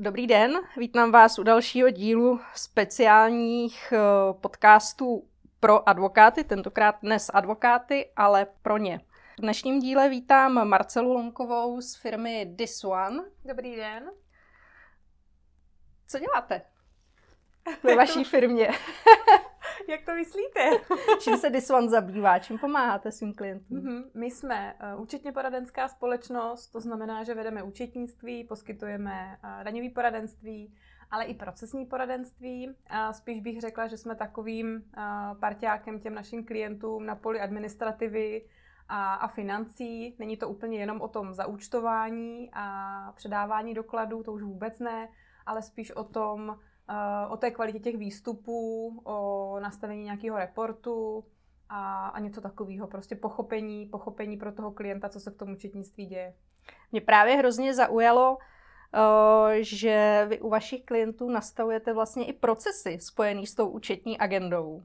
Dobrý den, vítám vás u dalšího dílu speciálních eh, podcastů pro advokáty, tentokrát dnes advokáty, ale pro ně. V dnešním díle vítám Marcelu Lonkovou z firmy This One. Dobrý den. Co děláte ve vaší firmě? Jak to myslíte? čím se One zabývá? Čím pomáháte svým klientům? Mm-hmm. My jsme uh, účetně poradenská společnost, to znamená, že vedeme účetnictví, poskytujeme uh, daňový poradenství, ale i procesní poradenství. A spíš bych řekla, že jsme takovým uh, parťákem těm našim klientům na poli administrativy a, a financí. Není to úplně jenom o tom zaúčtování a předávání dokladů, to už vůbec ne, ale spíš o tom, o té kvalitě těch výstupů, o nastavení nějakého reportu a, a něco takového. Prostě pochopení, pochopení pro toho klienta, co se v tom účetnictví děje. Mě právě hrozně zaujalo, že vy u vašich klientů nastavujete vlastně i procesy spojené s tou účetní agendou.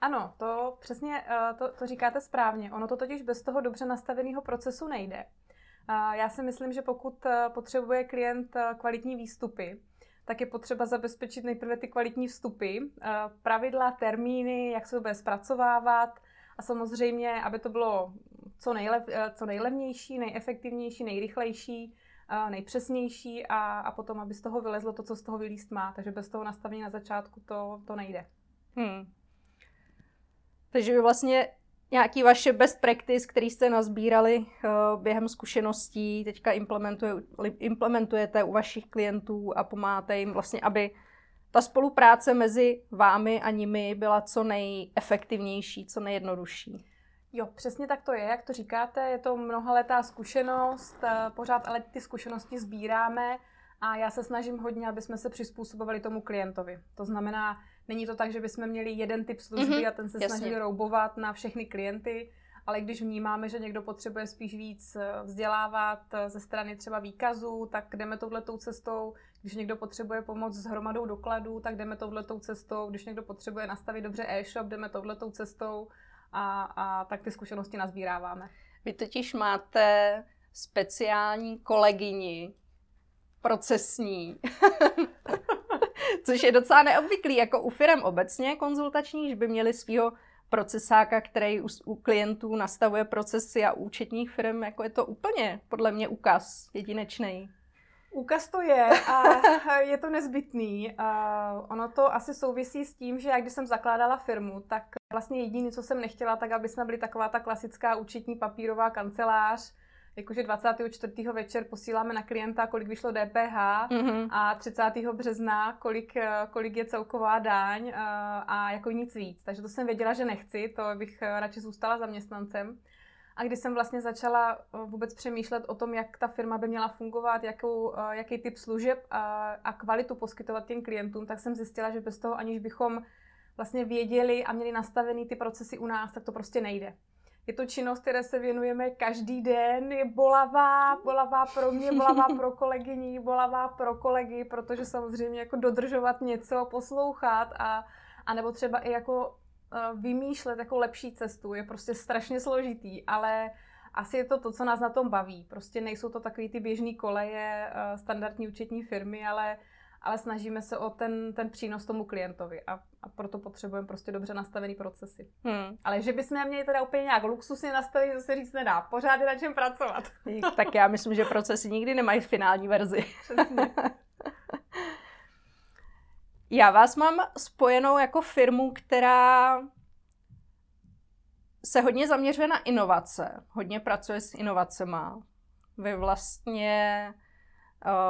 Ano, to přesně to, to říkáte správně. Ono to totiž bez toho dobře nastaveného procesu nejde. Já si myslím, že pokud potřebuje klient kvalitní výstupy, tak je potřeba zabezpečit nejprve ty kvalitní vstupy, eh, pravidla, termíny, jak se to bude zpracovávat a samozřejmě, aby to bylo co, nejlev, eh, co nejlevnější, nejefektivnější, nejrychlejší, eh, nejpřesnější a, a potom, aby z toho vylezlo to, co z toho vylíst má. Takže bez toho nastavení na začátku to, to nejde. Hmm. Takže vy vlastně nějaký vaše best practice, který jste nazbírali uh, během zkušeností, teďka implementuje, implementujete u vašich klientů a pomáháte jim vlastně, aby ta spolupráce mezi vámi a nimi byla co nejefektivnější, co nejjednodušší. Jo, přesně tak to je, jak to říkáte, je to mnohaletá zkušenost, eh, pořád ale ty zkušenosti sbíráme a já se snažím hodně, aby jsme se přizpůsobovali tomu klientovi. To znamená, Není to tak, že bychom měli jeden typ služby mm-hmm, a ten se jasně. snaží roubovat na všechny klienty, ale když vnímáme, že někdo potřebuje spíš víc eh, vzdělávat eh, ze strany třeba výkazů, tak jdeme touhletou cestou. Když někdo potřebuje pomoc s hromadou dokladů, tak jdeme touhletou cestou. Když někdo potřebuje nastavit dobře e-shop, jdeme touhletou cestou a, a tak ty zkušenosti nazbíráváme. Vy totiž máte speciální kolegyni procesní. Což je docela neobvyklý, jako u firm obecně konzultační, že by měli svého procesáka, který u, u klientů nastavuje procesy a účetních firm, jako je to úplně podle mě úkaz jedinečný. Úkaz to je a je to nezbytný. A ono to asi souvisí s tím, že já když jsem zakládala firmu, tak vlastně jediné, co jsem nechtěla, tak aby jsme byli taková ta klasická účetní papírová kancelář, jakože 24. večer posíláme na klienta, kolik vyšlo DPH mm-hmm. a 30. března, kolik, kolik je celková daň a, eh, a jako nic víc. Takže to jsem věděla, že nechci, to bych eh, radši zůstala zaměstnancem. A když jsem vlastně začala eh, vůbec přemýšlet o tom, jak ta firma by měla fungovat, jakou, jaký typ služeb a, a kvalitu poskytovat těm klientům, tak jsem zjistila, že bez toho, aniž bychom vlastně věděli a měli nastavený ty procesy u nás, tak to prostě nejde. Je to činnost, které se věnujeme každý den, je bolavá, bolavá pro mě, bolavá pro kolegyni, bolavá pro kolegy, protože samozřejmě jako dodržovat něco, poslouchat a, a nebo třeba i jako uh, vymýšlet jako lepší cestu je prostě strašně složitý, ale asi je to to, co nás na tom baví. Prostě nejsou to takový ty běžný koleje uh, standardní účetní firmy, ale ale snažíme se o ten, ten přínos tomu klientovi a, a proto potřebujeme prostě dobře nastavený procesy. Hmm. Ale že bychom měli teda úplně nějak luxusně nastavit, to se říct nedá. Pořád je na čem pracovat. tak já myslím, že procesy nikdy nemají finální verzi. Přesně. Já vás mám spojenou jako firmu, která se hodně zaměřuje na inovace, hodně pracuje s inovacemi. Vy vlastně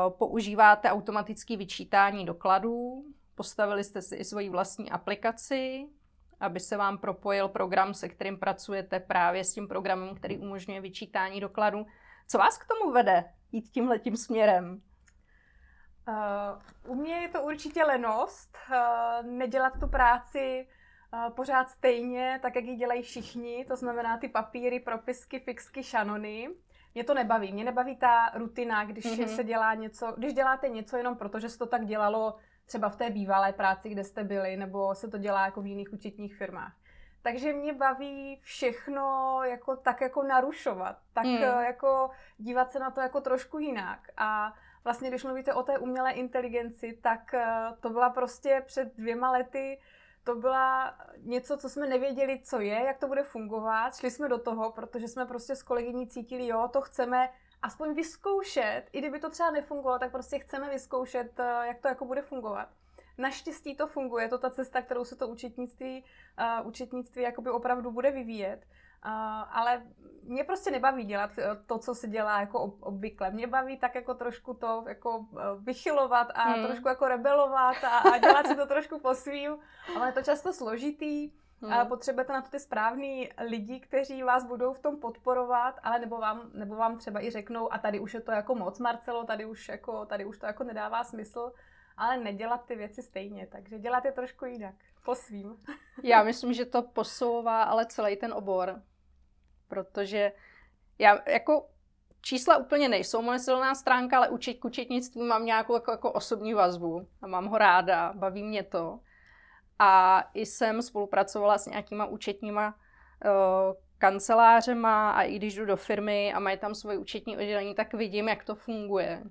používáte automatické vyčítání dokladů, postavili jste si i svoji vlastní aplikaci, aby se vám propojil program, se kterým pracujete právě s tím programem, který umožňuje vyčítání dokladů. Co vás k tomu vede jít tímhletím směrem? Uh, u mě je to určitě lenost, uh, nedělat tu práci uh, pořád stejně, tak jak ji dělají všichni, to znamená ty papíry, propisky, fixky, šanony mě to nebaví. Mě nebaví ta rutina, když mm-hmm. se dělá něco, když děláte něco jenom proto, že se to tak dělalo třeba v té bývalé práci, kde jste byli, nebo se to dělá jako v jiných účetních firmách. Takže mě baví všechno jako tak jako narušovat, tak mm. jako dívat se na to jako trošku jinak. A vlastně když mluvíte o té umělé inteligenci, tak eh, to byla prostě před dvěma lety to byla něco, co jsme nevěděli, co je, jak to bude fungovat. Šli jsme do toho, protože jsme prostě s kolegyní cítili, jo, to chceme aspoň vyzkoušet, i kdyby to třeba nefungovalo, tak prostě chceme vyzkoušet, eh, jak to jako bude fungovat. Naštěstí to funguje, to ta cesta, kterou se to účetnictví, uh, účetnictví jakoby opravdu bude vyvíjet. Uh, ale mě prostě nebaví dělat to, co se dělá jako obvykle. Mě baví tak jako trošku to jako vychylovat a hmm. trošku jako rebelovat a, a dělat si to trošku po svým. Ale je to často složitý. Hmm. A potřebujete na to ty správný lidi, kteří vás budou v tom podporovat, ale nebo vám, nebo vám třeba i řeknou, a tady už je to jako moc, Marcelo, tady už, jako, tady už to jako nedává smysl, ale nedělat ty věci stejně, takže dělat je trošku jinak, po svým. Já myslím, že to posouvá ale celý ten obor, protože já jako čísla úplně nejsou moje silná stránka, ale učit k učetnictví mám nějakou jako, jako osobní vazbu a mám ho ráda, baví mě to. A i jsem spolupracovala s nějakýma účetníma uh, kancelářema a i když jdu do firmy a mají tam svoje účetní oddělení, tak vidím, jak to funguje.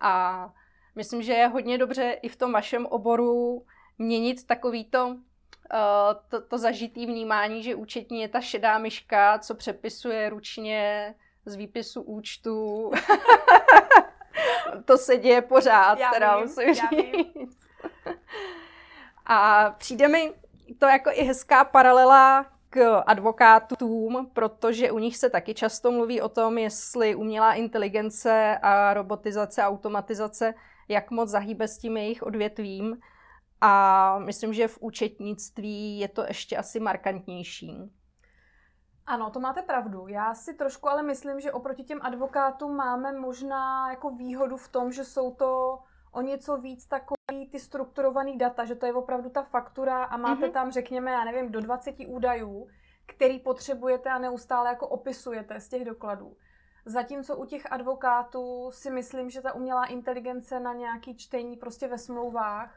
A myslím, že je hodně dobře i v tom vašem oboru měnit takovýto to, to zažitý vnímání, že účetní je ta šedá myška, co přepisuje ručně z výpisu účtu. to se děje pořád, já teda vím, musím říct. A přijde mi to jako i hezká paralela k advokátům, protože u nich se taky často mluví o tom, jestli umělá inteligence a robotizace, automatizace, jak moc zahýbe s tím jejich odvětvím. A myslím, že v účetnictví je to ještě asi markantnější. Ano, to máte pravdu. Já si trošku ale myslím, že oproti těm advokátům máme možná jako výhodu v tom, že jsou to o něco víc takový ty strukturovaný data, že to je opravdu ta faktura a máte mm-hmm. tam, řekněme, já nevím, do 20 údajů, který potřebujete a neustále jako opisujete z těch dokladů. Zatímco u těch advokátů si myslím, že ta umělá inteligence na nějaký čtení prostě ve smlouvách,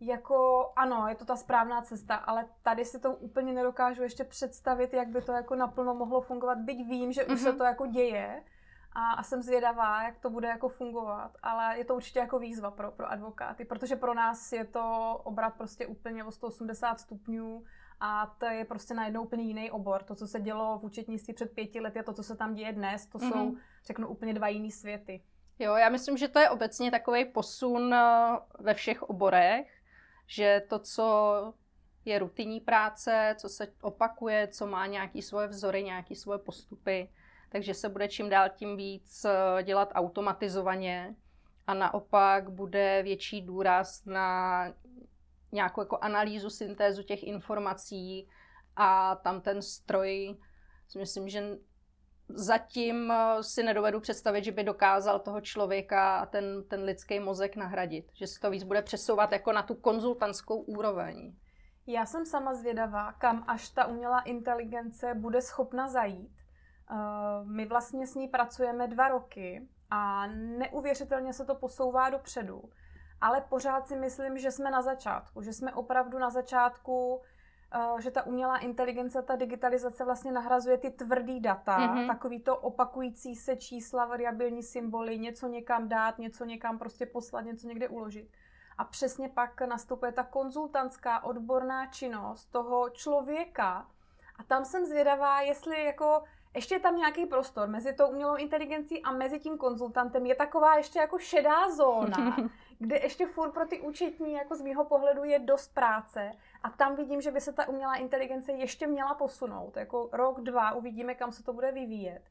jako ano, je to ta správná cesta, ale tady si to úplně nedokážu ještě představit, jak by to jako naplno mohlo fungovat, byť vím, že už mm-hmm. se mhm. to jako děje, a, a jsem zvědavá, jak to bude jako fungovat, ale je to určitě jako výzva pro, pro advokáty, protože pro nás je to obrat prostě úplně o 180 stupňů a to je prostě najednou úplně jiný obor. To, co se dělo v účetnictví před pěti lety a to, co se tam děje dnes, to mm-hmm. jsou, mhm. řeknu, úplně dva jiný světy. Jo, já myslím, že to je obecně takový posun eh, ve všech oborech, že to, co je rutinní práce, co se opakuje, co má nějaký svoje vzory, nějaký svoje postupy, takže se bude čím dál tím víc eh, dělat automatizovaně a naopak bude větší důraz na nějakou jako analýzu, syntézu těch informací a tam ten stroj, si myslím, že zatím eh, si nedovedu představit, že by dokázal toho člověka a ten, ten lidský mozek nahradit. Že se to víc bude přesouvat jako na tu konzultantskou úroveň. Já jsem sama zvědavá, kam až ta umělá inteligence bude schopna zajít. Eh, my vlastně s ní pracujeme dva roky a neuvěřitelně se to posouvá dopředu. Ale pořád si myslím, že jsme na začátku, že jsme opravdu na začátku, že ta umělá inteligence, ta digitalizace vlastně nahrazuje ty tvrdý data, mm-hmm. takový to opakující se čísla, variabilní symboly, něco někam dát, něco někam prostě poslat, něco někde uložit. A přesně pak nastupuje ta konzultantská odborná činnost toho člověka. A tam jsem zvědavá, jestli jako ještě je tam nějaký prostor mezi tou umělou inteligencí a mezi tím konzultantem. Je taková ještě jako šedá zóna, kde ještě furt pro ty účetní, jako z mýho pohledu, je dost práce. A tam vidím, že by se ta umělá inteligence ještě měla posunout. Jako rok, dva, uvidíme, kam se to bude vyvíjet.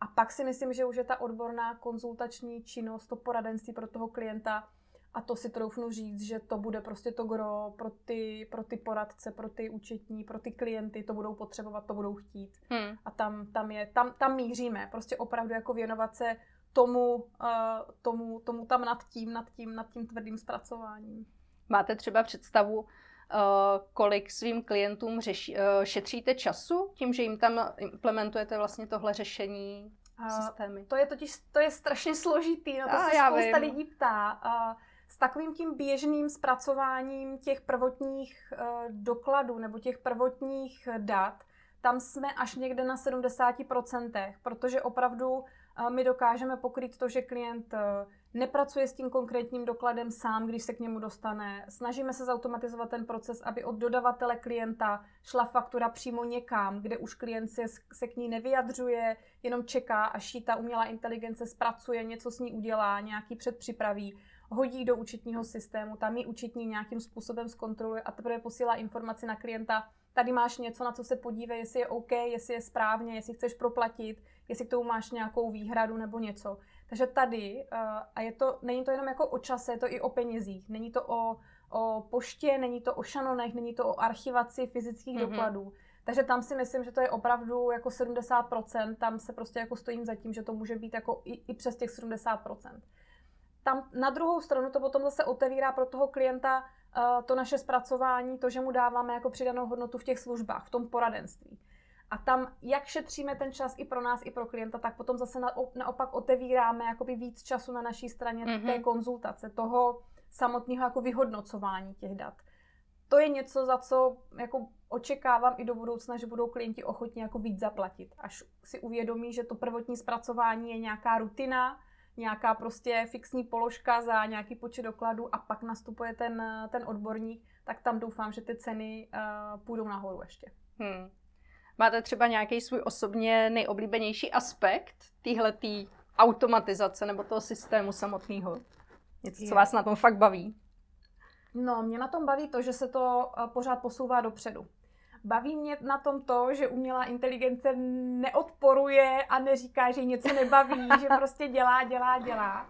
A pak si myslím, že už je ta odborná konzultační činnost, to poradenství pro toho klienta a to si troufnu říct, že to bude prostě to gro pro ty, pro ty poradce, pro ty účetní, pro ty klienty, to budou potřebovat, to budou chtít. Hmm. A tam, tam, je, tam, tam míříme, prostě opravdu jako věnovat se tomu, uh, tomu, tomu tam nad tím, nad tím, nad tím tvrdým zpracováním. Máte třeba představu, uh, kolik svým klientům řeši, uh, šetříte času tím, že jim tam implementujete vlastně tohle řešení systémy? To je totiž, to je strašně složitý, no to A, se spousta vím. lidí ptá. S takovým tím běžným zpracováním těch prvotních dokladů nebo těch prvotních dat, tam jsme až někde na 70%, protože opravdu my dokážeme pokrýt to, že klient nepracuje s tím konkrétním dokladem sám, když se k němu dostane. Snažíme se zautomatizovat ten proces, aby od dodavatele klienta šla faktura přímo někam, kde už klient se, se k ní nevyjadřuje, jenom čeká, až ji ta umělá inteligence zpracuje, něco s ní udělá, nějaký předpřipraví, hodí do účetního systému, tam ji účetní nějakým způsobem zkontroluje a teprve posílá informaci na klienta, tady máš něco, na co se podívej, jestli je OK, jestli je správně, jestli chceš proplatit, jestli k tomu máš nějakou výhradu nebo něco. Takže tady, uh, a je to, není to jenom jako o čase, je to i o penězích. Není to o, o poště, není to o šanonech, není to o archivaci fyzických mm-hmm. dokladů. Takže tam si myslím, že to je opravdu jako 70%, tam se prostě jako stojím za tím, že to může být jako i, i přes těch 70%. Tam na druhou stranu to potom zase otevírá pro toho klienta uh, to naše zpracování, to, že mu dáváme jako přidanou hodnotu v těch službách, v tom poradenství. A tam, jak šetříme ten čas i pro nás, i pro klienta, tak potom zase na, naopak otevíráme jakoby víc času na naší straně mm-hmm. té konzultace, toho samotného jako vyhodnocování těch dat. To je něco, za co jako očekávám i do budoucna, že budou klienti ochotní jako víc zaplatit. Až si uvědomí, že to prvotní zpracování je nějaká rutina, nějaká prostě fixní položka za nějaký počet dokladů a pak nastupuje ten, ten odborník, tak tam doufám, že ty ceny uh, půjdou nahoru ještě. Hmm. Máte třeba nějaký svůj osobně nejoblíbenější aspekt téhletý automatizace nebo toho systému samotného? Něco, co vás na tom fakt baví? No, mě na tom baví to, že se to eh, pořád posouvá dopředu. Baví mě na tom to, že umělá inteligence neodporuje a neříká, že něco nebaví, že prostě dělá, dělá, dělá.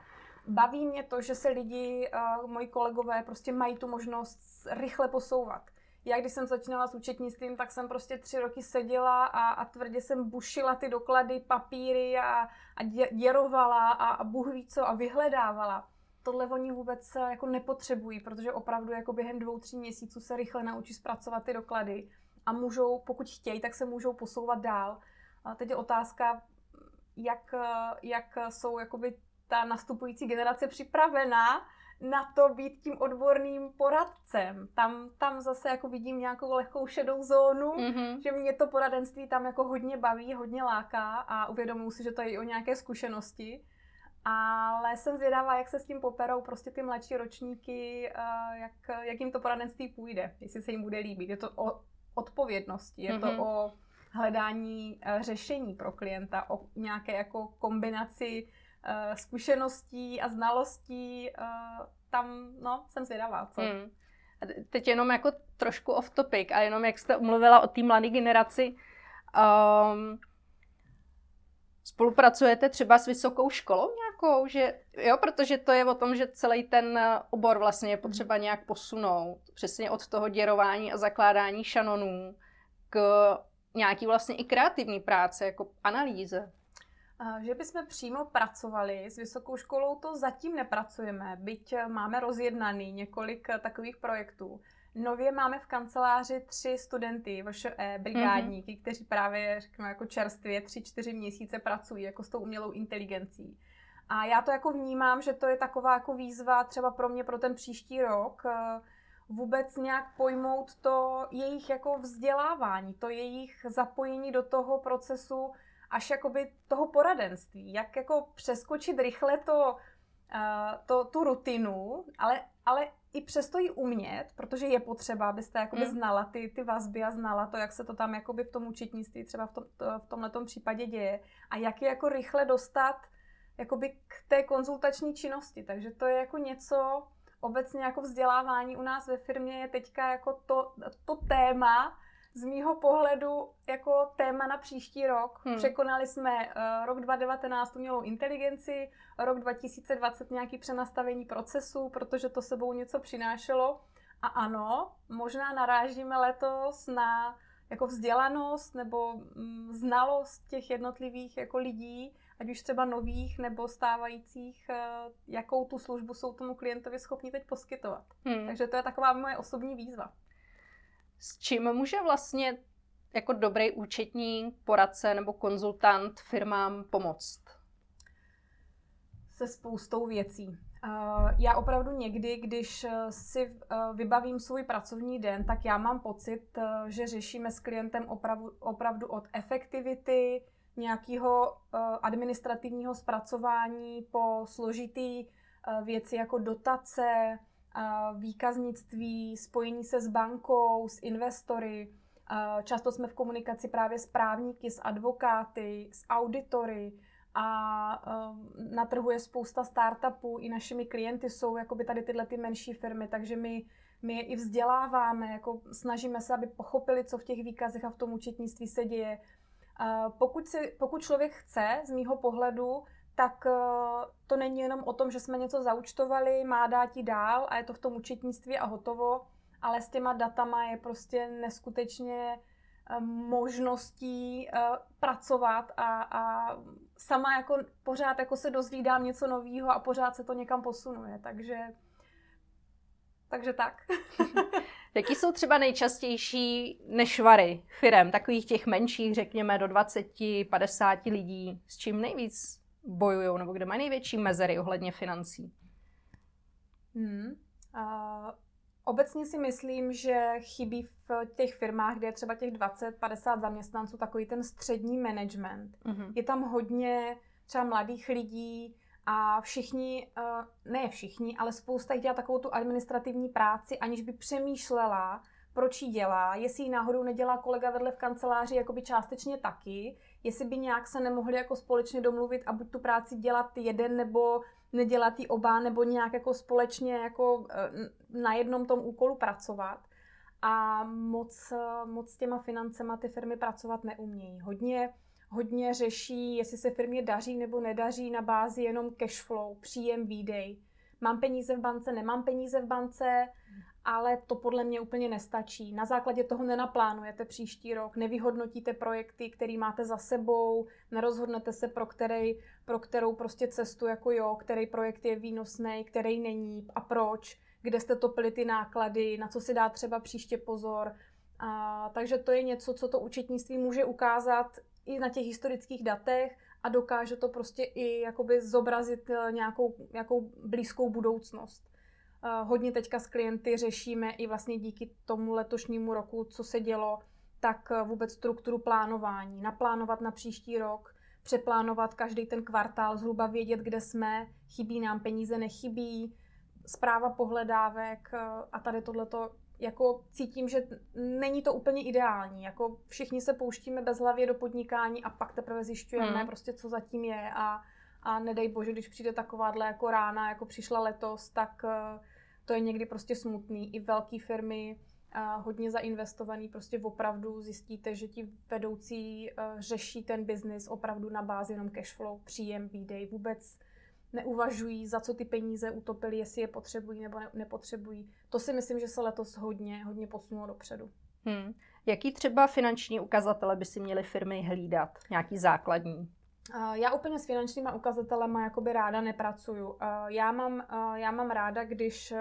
Baví mě to, že se lidi, uh, moji kolegové, prostě mají tu možnost rychle posouvat. Já, když jsem začínala s účetnictvím, tak jsem prostě tři roky seděla a, a tvrdě jsem bušila ty doklady, papíry a, a dě, děrovala a, a Bůh ví co a vyhledávala. Tohle oni vůbec jako nepotřebují, protože opravdu jako během dvou, tří měsíců se rychle naučí zpracovat ty doklady a můžou, pokud chtějí, tak se můžou posouvat dál. A teď je otázka, jak, jak jsou jakoby ta nastupující generace připravená na to být tím odborným poradcem. Tam, tam zase jako vidím nějakou lehkou šedou zónu, mm-hmm. že mě to poradenství tam jako hodně baví, hodně láká a uvědomuji si, že to je i o nějaké zkušenosti. Ale jsem zvědavá, jak se s tím poperou prostě ty mladší ročníky, eh, jak, jak jim to poradenství půjde, jestli se jim bude líbit. Je to o odpovědnosti, je mm-hmm. to mhm. o hledání eh, řešení pro klienta, o nějaké jako kombinaci zkušeností a znalostí, uh, tam, no, jsem zvědavá, co. Hmm. Teď jenom jako trošku off topic a jenom jak jste umluvila o té mladé generaci, um, spolupracujete třeba s vysokou školou nějakou, že jo, protože to je o tom, že celý ten obor vlastně je potřeba nějak posunout, přesně od toho děrování a zakládání šanonů k nějaký vlastně i kreativní práce, jako analýze. Že bychom přímo pracovali s vysokou školou, to zatím nepracujeme, byť máme rozjednaný několik takových projektů. Nově máme v kanceláři tři studenty, VŠE, brigádníky, mm-hmm. kteří právě, řekněme, jako čerstvě tři, čtyři měsíce pracují jako s tou umělou inteligencí. A já to jako vnímám, že to je taková jako výzva třeba pro mě pro ten příští rok, eh, vůbec nějak pojmout to jejich jako vzdělávání, to jejich zapojení do toho procesu až jakoby toho poradenství, jak jako přeskočit rychle to, uh, to tu rutinu, ale, ale i přesto ji umět, protože je potřeba, abyste jakoby mm. znala ty, ty vazby a znala to, jak se to tam jakoby v tom učitnictví třeba v, tom, to, v tomhle případě děje a jak je jako rychle dostat jakoby k té konzultační činnosti. Takže to je jako něco, obecně jako vzdělávání u nás ve firmě je teďka jako to, to téma, z mýho pohledu jako téma na příští rok. Hmm. Překonali jsme uh, rok 2019 umělou inteligenci, rok 2020 nějaký přenastavení procesu, protože to sebou něco přinášelo. A ano, možná narážíme letos na jako vzdělanost nebo mm, znalost těch jednotlivých jako lidí, ať už třeba nových nebo stávajících, uh, jakou tu službu jsou tomu klientovi schopni teď poskytovat. Hmm. Takže to je taková moje osobní výzva s čím může vlastně jako dobrý účetní poradce nebo konzultant firmám pomoct? Se spoustou věcí. Já opravdu někdy, když si eh, vybavím svůj pracovní den, tak já mám pocit, eh, že řešíme s klientem opravdu, od efektivity, nějakého administrativního zpracování po složitý věci jako dotace, výkaznictví, spojení se s bankou, s investory. Často jsme v komunikaci právě s právníky, s advokáty, s auditory a uh, na trhu je spousta startupů, i našimi klienty jsou jakoby tady tyhle ty menší firmy, takže my my je i vzděláváme, jako snažíme se, aby pochopili, co v těch výkazech a v tom účetnictví se děje. Pokud, si, pokud člověk chce, z mýho pohledu, tak eh, to není jenom o tom, že jsme něco zaučtovali, má dát ti dál a je to v tom účetnictví a hotovo, ale s těma datama je prostě neskutečně eh, možností eh, pracovat a, a sama jako pořád jako se dozvídám něco nového a pořád se to někam posunuje, takže takže tak. Jaký jsou třeba nejčastější nešvary firem, takových těch menších, řekněme, do 20-50 lidí, s čím nejvíc bojují, nebo kde mají největší mezery ohledně financí? Hmm. Uh, obecně si myslím, že chybí v těch firmách, kde je třeba těch 20-50 zaměstnanců, takový ten střední management. Uh-huh. Je tam hodně třeba mladých lidí, a všichni, eh, ne všichni, ale spousta jich dělá takovou tu administrativní práci, aniž by přemýšlela, proč ji dělá, jestli ji náhodou nedělá kolega vedle v kanceláři jakoby částečně taky, jestli by nějak se nemohli jako společně domluvit a buď tu práci dělat jeden nebo nedělat ji oba, nebo nějak jako společně jako eh, na jednom tom úkolu pracovat. A moc, moc s těma financema ty firmy pracovat neumějí. Hodně hodně řeší, jestli se firmě daří nebo nedaří na bázi jenom cash flow, příjem, výdej. Mám peníze v bance, nemám peníze v bance, ale to podle mě úplně nestačí. Na základě toho nenaplánujete příští rok, nevyhodnotíte projekty, které máte za sebou, nerozhodnete se pro, který, pro kterou prostě cestu jako jo, který projekt je výnosný, který není a proč, kde jste topili ty náklady, na co si dá třeba příště pozor. A, takže to je něco, co to účetnictví může ukázat i na těch historických datech a dokáže to prostě i jakoby zobrazit eh, nějakou, nějakou blízkou budoucnost. Uh, hodně teďka s klienty řešíme i vlastně díky tomu letošnímu roku, co se dělo, tak eh, vůbec strukturu plánování. Naplánovat na příští rok, přeplánovat každý ten kvartál, zhruba vědět, kde jsme, chybí nám peníze, nechybí, zpráva pohledávek a tady tohleto jako cítím, že není to úplně ideální. Jako všichni se pouštíme bezhlavě do podnikání a pak teprve zjišťujeme hmm. prostě, co zatím je a, a nedej bože, když přijde takováhle jako rána, jako přišla letos, tak uh, to je někdy prostě smutný. I velké firmy, uh, hodně zainvestovaný, prostě opravdu zjistíte, že ti vedoucí uh, řeší ten biznis opravdu na bázi jenom cash flow, příjem, výdej, vůbec neuvažují, za co ty peníze utopili, jestli je potřebují nebo ne, nepotřebují. To si myslím, že se letos hodně, hodně posunulo dopředu. Hmm. Jaký třeba finanční ukazatele by si měly firmy hlídat? Nějaký základní? Já úplně s finančníma ukazatelema jakoby ráda nepracuju. Já mám, já mám ráda, když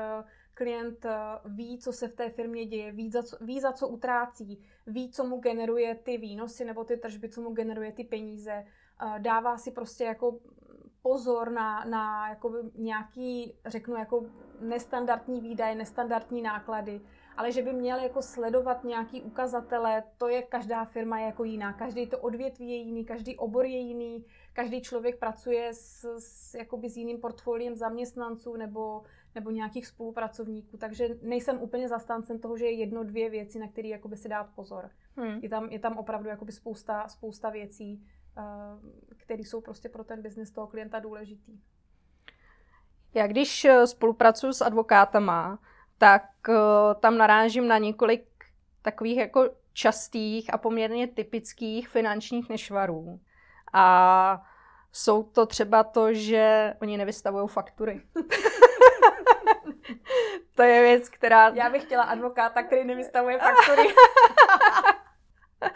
klient ví, co se v té firmě děje, ví za, co, ví, za co utrácí, ví, co mu generuje ty výnosy nebo ty tržby, co mu generuje ty peníze, dává si prostě jako pozor na, na jakoby nějaký, řeknu, jako nestandardní výdaje, nestandardní náklady, ale že by měl jako sledovat nějaký ukazatele, to je každá firma je jako jiná, každý to odvětví je jiný, každý obor je jiný, každý člověk pracuje s, s, jakoby s jiným portfoliem zaměstnanců nebo, nebo nějakých spolupracovníků, takže nejsem úplně zastáncem toho, že je jedno, dvě věci, na které jakoby si dát pozor. Hmm. Je, tam, je tam opravdu jakoby spousta, spousta věcí, které jsou prostě pro ten biznis toho klienta důležitý. Já když eh, spolupracuji s advokátama, tak eh, tam narážím na několik takových jako častých a poměrně typických finančních nešvarů. A jsou to třeba to, že oni nevystavují faktury. to je věc, která... Já bych chtěla advokáta, který nevystavuje faktury.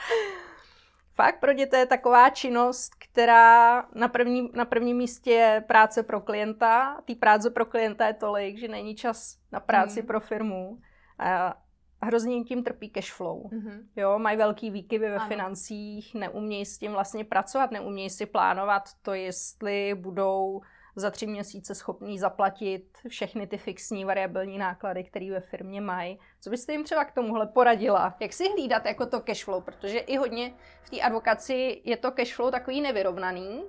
Fakt pro ně to je taková činnost, která na první, na prvním místě je práce pro klienta. Tý práce pro klienta je tolik, že není čas na práci mm. pro firmu. A hrozně tím trpí cash flow. Mm-hmm. Jo, mají velký výkyvy ve ano. financích, neumějí s tím vlastně pracovat, neumějí si plánovat to, jestli budou za tři měsíce schopný zaplatit všechny ty fixní variabilní náklady, které ve firmě mají. Co byste jim třeba k tomuhle poradila? Jak si hlídat jako to cashflow? Protože i hodně v té advokaci je to cashflow takový nevyrovnaný,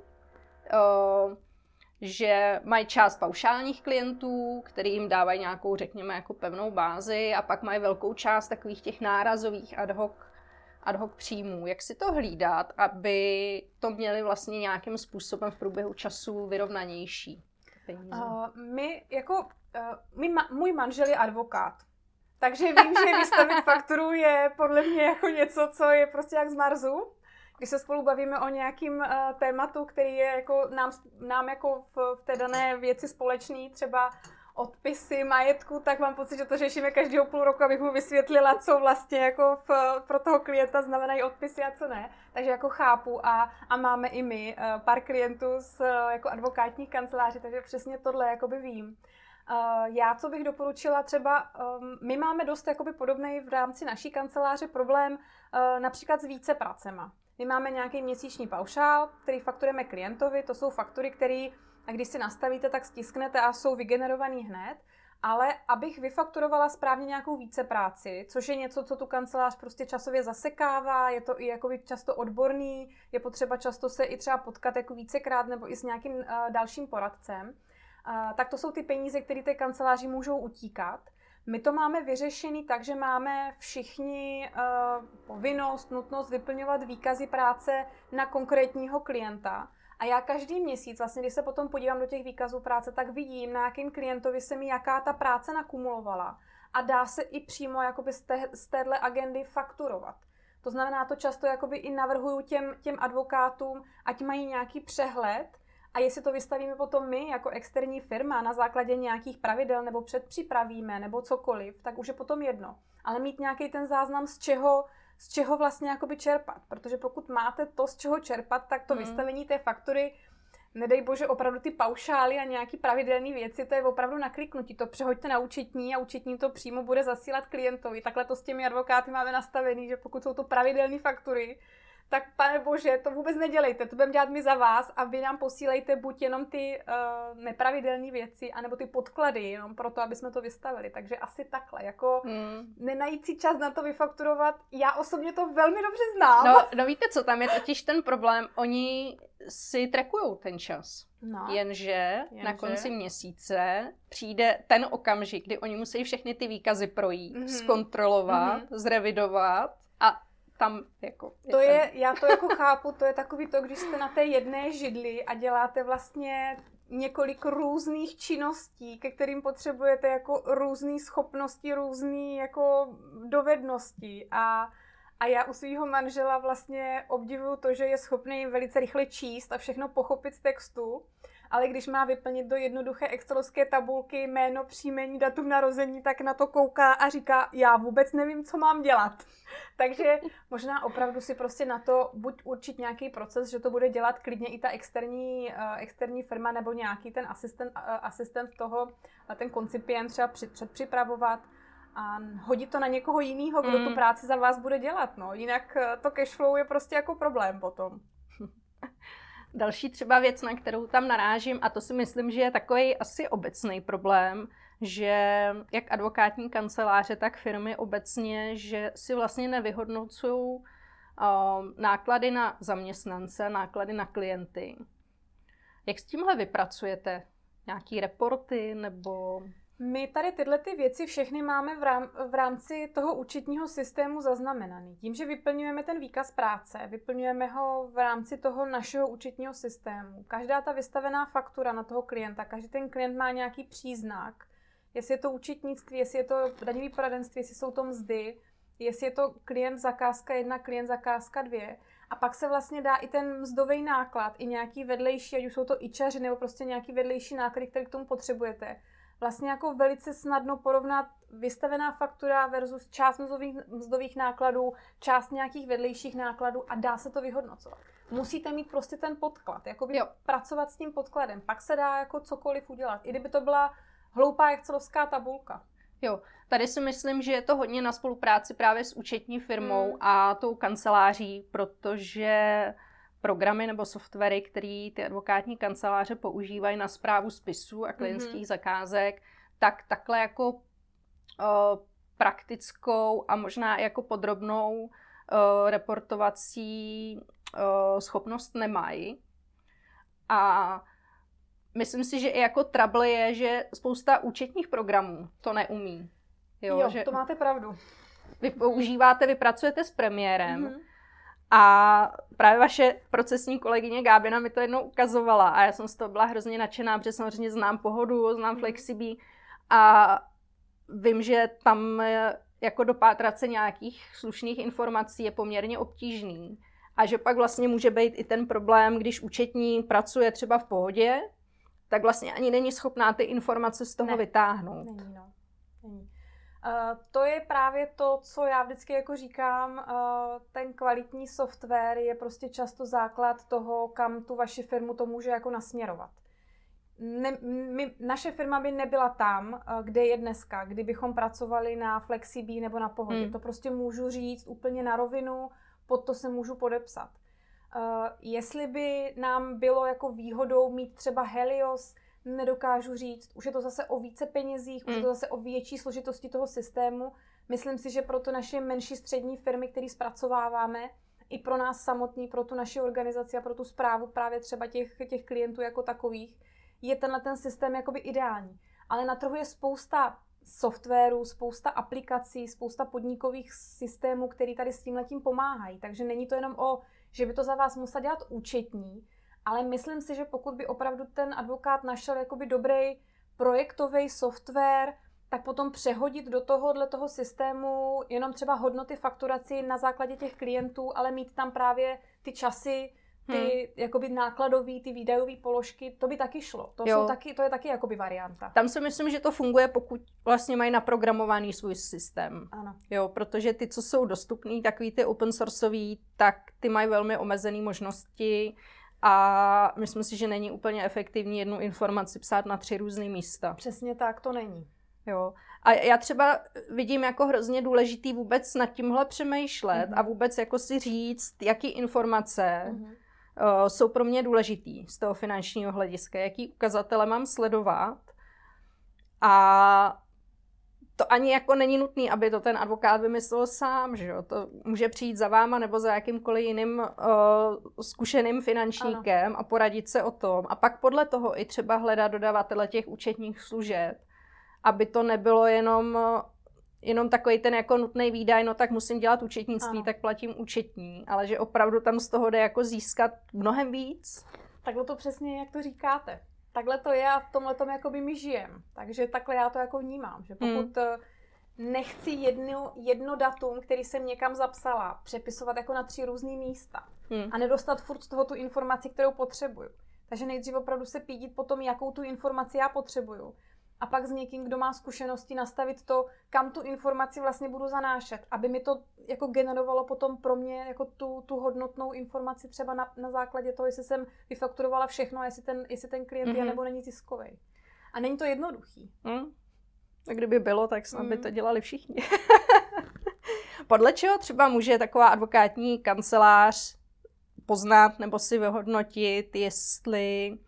že mají část paušálních klientů, který jim dávají nějakou, řekněme, jako pevnou bázi a pak mají velkou část takových těch nárazových ad hoc ad hoc příjmů. Jak si to hlídat, aby to měli vlastně nějakým způsobem v průběhu času vyrovnanější Uh, my jako, uh, my ma, můj manžel je advokát. Takže vím, že vystavit fakturu je podle mě jako něco, co je prostě jak z Marzu. Když se spolu bavíme o nějakým uh, tématu, který je jako nám, nám jako v, v té dané věci společný, třeba odpisy majetku, tak mám pocit, že to řešíme každého půl roku, abych mu vysvětlila, co vlastně jako v, pro toho klienta znamenají odpisy a co ne. Takže jako chápu a, a máme i my uh, pár klientů z uh, jako advokátních kanceláří, takže přesně tohle jakoby vím. Uh, já, co bych doporučila, třeba um, my máme dost jakoby podobný v rámci naší kanceláře problém například s více pracema. My máme nějaký měsíční paušál, který fakturujeme klientovi, to jsou faktury, které a když si nastavíte, tak stisknete a jsou vygenerovaný hned. Ale abych vyfakturovala správně nějakou více práci, což je něco, co tu kancelář prostě časově zasekává, je to i jakoby často odborný, je potřeba často se i třeba potkat jako vícekrát nebo i s nějakým uh, dalším poradcem, uh, tak to jsou ty peníze, které té kanceláři můžou utíkat. My to máme vyřešený tak, že máme všichni uh, povinnost, nutnost vyplňovat výkazy práce na konkrétního klienta. A já každý měsíc, vlastně, když se potom podívám do těch výkazů práce, tak vidím, na jakým klientovi se mi jaká ta práce nakumulovala. A dá se i přímo jakoby z, té, z téhle agendy fakturovat. To znamená, to často jakoby i navrhuju těm, těm advokátům, ať mají nějaký přehled, a jestli to vystavíme potom my jako externí firma na základě nějakých pravidel nebo předpřipravíme nebo cokoliv, tak už je potom jedno. Ale mít nějaký ten záznam, z čeho z čeho vlastně jakoby čerpat. Protože pokud máte to, z čeho čerpat, tak to mm. vystavení té faktury, nedej bože, opravdu ty paušály a nějaký pravidelné věci, to je opravdu nakliknutí. To přehoďte na účetní a účetní to přímo bude zasílat klientovi. Takhle to s těmi advokáty máme nastavený, že pokud jsou to pravidelné faktury, tak pane bože, to vůbec nedělejte, to budeme dělat my za vás a vy nám posílejte buď jenom ty uh, nepravidelné věci, anebo ty podklady, jenom proto, aby jsme to vystavili. Takže asi takhle, jako hmm. nenajít si čas na to vyfakturovat, já osobně to velmi dobře znám. No, no víte co, tam je totiž ten problém, oni si trekují ten čas. No. Jenže, Jenže na konci měsíce přijde ten okamžik, kdy oni musí všechny ty výkazy projít, mm-hmm. zkontrolovat, mm-hmm. zrevidovat tam jako... Je to ten... je, já to jako chápu, to je takový to, když jste na té jedné židli a děláte vlastně několik různých činností, ke kterým potřebujete jako různé schopnosti, různé jako dovednosti a a já u svého manžela vlastně obdivuju to, že je schopný velice rychle číst a všechno pochopit z textu ale když má vyplnit do jednoduché excelovské tabulky jméno, příjmení, datum narození, tak na to kouká a říká, já vůbec nevím, co mám dělat. Takže možná opravdu si prostě na to buď určit nějaký proces, že to bude dělat klidně i ta externí, uh, externí firma nebo nějaký ten asistent, uh, asistent toho, uh, ten koncipient třeba před, předpřipravovat a hodit to na někoho jiného, kdo mm. tu práci za vás bude dělat. No. Jinak to cashflow je prostě jako problém potom. Další třeba věc, na kterou tam narážím, a to si myslím, že je takový asi obecný problém, že jak advokátní kanceláře, tak firmy obecně, že si vlastně nevyhodnocují uh, náklady na zaměstnance, náklady na klienty. Jak s tímhle vypracujete? Nějaký reporty nebo... My tady tyhle ty věci všechny máme v, rám, v rámci toho účetního systému zaznamenaný. Tím, že vyplňujeme ten výkaz práce, vyplňujeme ho v rámci toho našeho účetního systému. Každá ta vystavená faktura na toho klienta, každý ten klient má nějaký příznak, jestli je to účetnictví, jestli je to daňový poradenství, jestli jsou to mzdy, jestli je to klient zakázka jedna, klient zakázka dvě. A pak se vlastně dá i ten mzdový náklad, i nějaký vedlejší, ať už jsou to ičaři nebo prostě nějaký vedlejší náklady, které k tomu potřebujete vlastně jako velice snadno porovnat vystavená faktura versus část mzdových, mzdových nákladů, část nějakých vedlejších nákladů a dá se to vyhodnocovat. Musíte mít prostě ten podklad, jako pracovat s tím podkladem, pak se dá jako cokoliv udělat. I kdyby to byla hloupá excelovská tabulka. Jo, tady si myslím, že je to hodně na spolupráci právě s účetní firmou hmm. a tou kanceláří, protože programy nebo softwary, které ty advokátní kanceláře používají na zprávu spisů a klientských mm-hmm. zakázek, tak takhle jako uh, praktickou a možná jako podrobnou uh, reportovací uh, schopnost nemají. A myslím si, že i jako trouble je, že spousta účetních programů to neumí. Jo, jo že to máte pravdu. Vy používáte, vy pracujete s premiérem mm-hmm. A právě vaše procesní kolegyně Gábina mi to jednou ukazovala a já jsem z toho byla hrozně nadšená, protože samozřejmě znám pohodu, znám mm-hmm. Flexibí a vím, že tam jako dopátrat se nějakých slušných informací je poměrně obtížný. A že pak vlastně může být i ten problém, když účetní pracuje třeba v pohodě, tak vlastně ani není schopná ty informace z toho ne. vytáhnout. Není, no. Není. Uh, to je právě to, co já vždycky jako říkám, uh, ten kvalitní software je prostě často základ toho, kam tu vaši firmu to může jako nasměrovat. Ne, my, naše firma by nebyla tam, uh, kde je dneska, kdybychom pracovali na Flexibí nebo na Pohodě. Hmm. To prostě můžu říct úplně na rovinu, pod to se můžu podepsat. Uh, jestli by nám bylo jako výhodou mít třeba Helios, nedokážu říct. Už je to zase o více penězích, mm. už je to hmm. zase o větší složitosti toho systému. Myslím si, že pro to naše menší střední firmy, které zpracováváme, i pro nás samotný, pro tu naši organizaci a pro tu zprávu právě třeba těch, těch klientů jako takových, je tenhle ten systém jakoby ideální. Ale na trhu je spousta softwaru, spousta aplikací, spousta podnikových systémů, které tady s tím letím pomáhají. Takže není to jenom o, že by to za vás musel dělat účetní, ale myslím si, že pokud by opravdu ten advokát našel jakoby dobrý projektový software, tak potom přehodit do tohohle toho systému jenom třeba hodnoty fakturaci na základě těch klientů, ale mít tam právě ty časy, ty hmm. jakoby nákladový, ty výdajové položky, to by taky šlo. To, jsou taky, to je taky jakoby varianta. Tam si myslím, že to funguje, pokud vlastně mají naprogramovaný svůj systém. Ano. Jo, protože ty, co jsou dostupný, takový ty open sourceový, tak ty mají velmi omezené možnosti a myslím si, že není úplně efektivní jednu informaci psát na tři různé místa. Přesně tak to není. Jo. A já třeba vidím jako hrozně důležitý vůbec nad tímhle přemýšlet mm-hmm. a vůbec jako si říct, jaký informace mm-hmm. uh, jsou pro mě důležitý z toho finančního hlediska, jaký ukazatele mám sledovat. A to ani jako není nutný, aby to ten advokát vymyslel sám, že jo? To může přijít za váma nebo za jakýmkoliv jiným uh, zkušeným finančníkem ano. a poradit se o tom. A pak podle toho i třeba hledat dodavatele těch účetních služeb, aby to nebylo jenom jenom takový ten jako nutný výdaj, no tak musím dělat účetnictví, ano. tak platím účetní, ale že opravdu tam z toho jde jako získat mnohem víc. Takhle to přesně, jak to říkáte takhle to je a v tomhle tom jakoby my žijem. Takže takhle já to jako vnímám, že pokud hmm. nechci jedno, jedno datum, který jsem někam zapsala, přepisovat jako na tři různé místa hmm. a nedostat furt z toho tu informaci, kterou potřebuju. Takže nejdřív opravdu se pídit po tom, jakou tu informaci já potřebuju a pak s někým, kdo má zkušenosti, nastavit to, kam tu informaci vlastně budu zanášet, aby mi to jako generovalo potom pro mě jako tu, tu hodnotnou informaci třeba na, na základě toho, jestli jsem vyfakturovala všechno, jestli ten, jestli ten klient mm-hmm. je mhm. nebo není ziskový. A není to jednoduchý. Mm. A kdyby bylo, tak snad mm. by to mhm. dělali všichni. Podle čeho třeba může taková advokátní kancelář poznat nebo si vyhodnotit, jestli